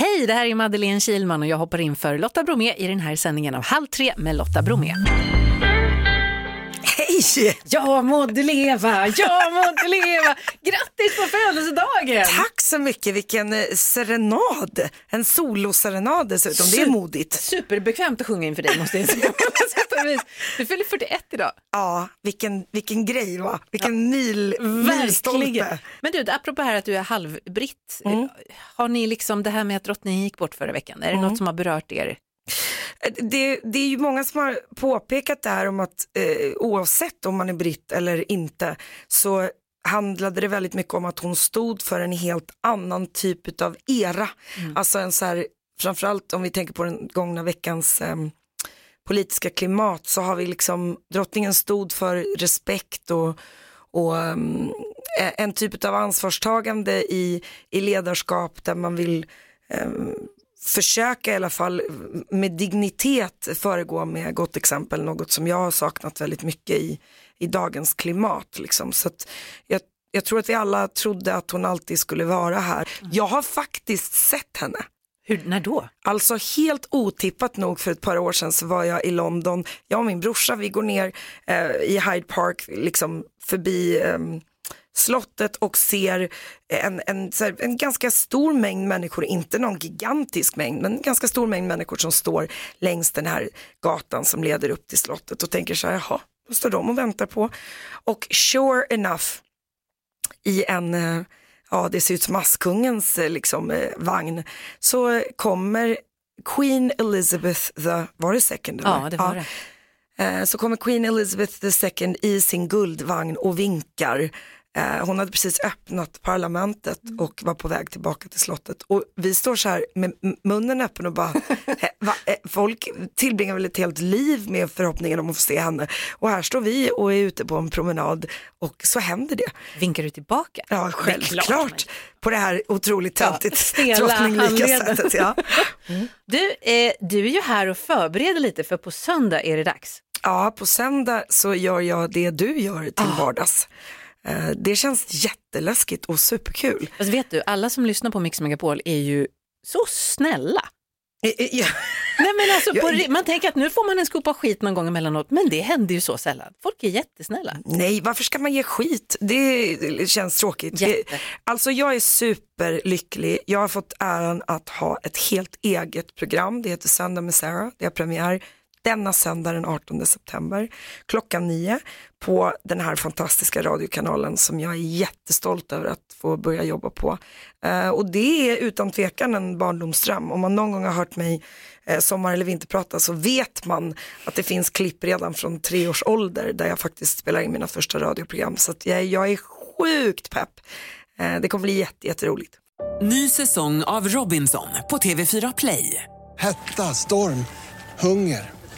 Hej, det här är Madeleine Kilman och jag hoppar in för Lotta Bromé i den här sändningen av Halv tre med Lotta Bromé. Hej! Jag mådde leva, jag mådde leva. Grattis på födelsedagen! Tack så mycket, vilken eh, serenad. En soloserenad dessutom, det är modigt. Superbekvämt att sjunga inför dig måste jag säga. Du fyller 41 idag. Ja, vilken, vilken grej va? Vilken mil, milstolpe. Men du, apropå här att du är halvbritt. Har ni liksom det här med att drottningen gick bort förra veckan, är det något som har berört er? Det, det är ju många som har påpekat det här om att eh, oavsett om man är britt eller inte så handlade det väldigt mycket om att hon stod för en helt annan typ av era. Alltså en så här, framförallt om vi tänker på den gångna veckans eh, politiska klimat så har vi liksom, drottningen stod för respekt och, och um, en typ av ansvarstagande i, i ledarskap där man vill um, försöka i alla fall med dignitet föregå med gott exempel, något som jag har saknat väldigt mycket i, i dagens klimat. Liksom. Så jag, jag tror att vi alla trodde att hon alltid skulle vara här. Jag har faktiskt sett henne. Hur, när då? Alltså helt otippat nog för ett par år sedan så var jag i London, jag och min brorsa vi går ner eh, i Hyde Park, liksom förbi eh, slottet och ser en, en, en ganska stor mängd människor, inte någon gigantisk mängd, men en ganska stor mängd människor som står längs den här gatan som leder upp till slottet och tänker så här, jaha, vad står de och väntar på? Och sure enough, i en, eh, ja det ser ut som Askungens eh, liksom, eh, vagn, så kommer Queen Elizabeth the, var det second? eller? Ja, det var det. Eh, Så kommer Queen Elizabeth II i sin guldvagn och vinkar. Eh, Hon hade precis öppnat parlamentet Mm. och var på väg tillbaka till slottet. Och vi står så här med munnen öppen och bara, eh, va, eh, folk tillbringar väl ett helt liv med förhoppningen om att få se henne. Och här står vi och är ute på en promenad och så händer det. Vinkar du tillbaka? Ja, Det självklart. klart. På det här otroligt Ja, töntigt stela drottninglika sättet. Ja. Du, eh, du är ju här och förbereder lite för på söndag är det dags. Ja, på söndag så gör jag det du gör till Ah. vardags. Eh, Det känns jätteläskigt och superkul. Alltså vet du, alla som lyssnar på Mix Megapol är ju så snälla. Eh, eh, ja. Nej, men alltså, på, man tänker att nu får man en skopa skit någon gång emellanåt, men det händer ju så sällan. Folk är jättesnälla. Nej, varför ska man ge skit? Det känns tråkigt. Jätte. Alltså jag är superlycklig. Jag har fått äran att ha ett helt eget program. Det heter Söndag med Sarah. Det har premiär denna söndag den 18 september klockan nio på den här fantastiska radiokanalen som jag är jättestolt över att få börja jobba på. Eh, och det är utan tvekan en barndomsdröm. Om man någon gång har hört mig eh, sommar eller vinterprata så vet man att det finns klipp redan från tre års ålder där jag faktiskt spelar in mina första radioprogram. Så att jag, jag är sjukt pepp. Eh, det kommer bli jätte, jätteroligt. Ny säsong av Robinson på TV4 Play. Hetta, storm, hunger.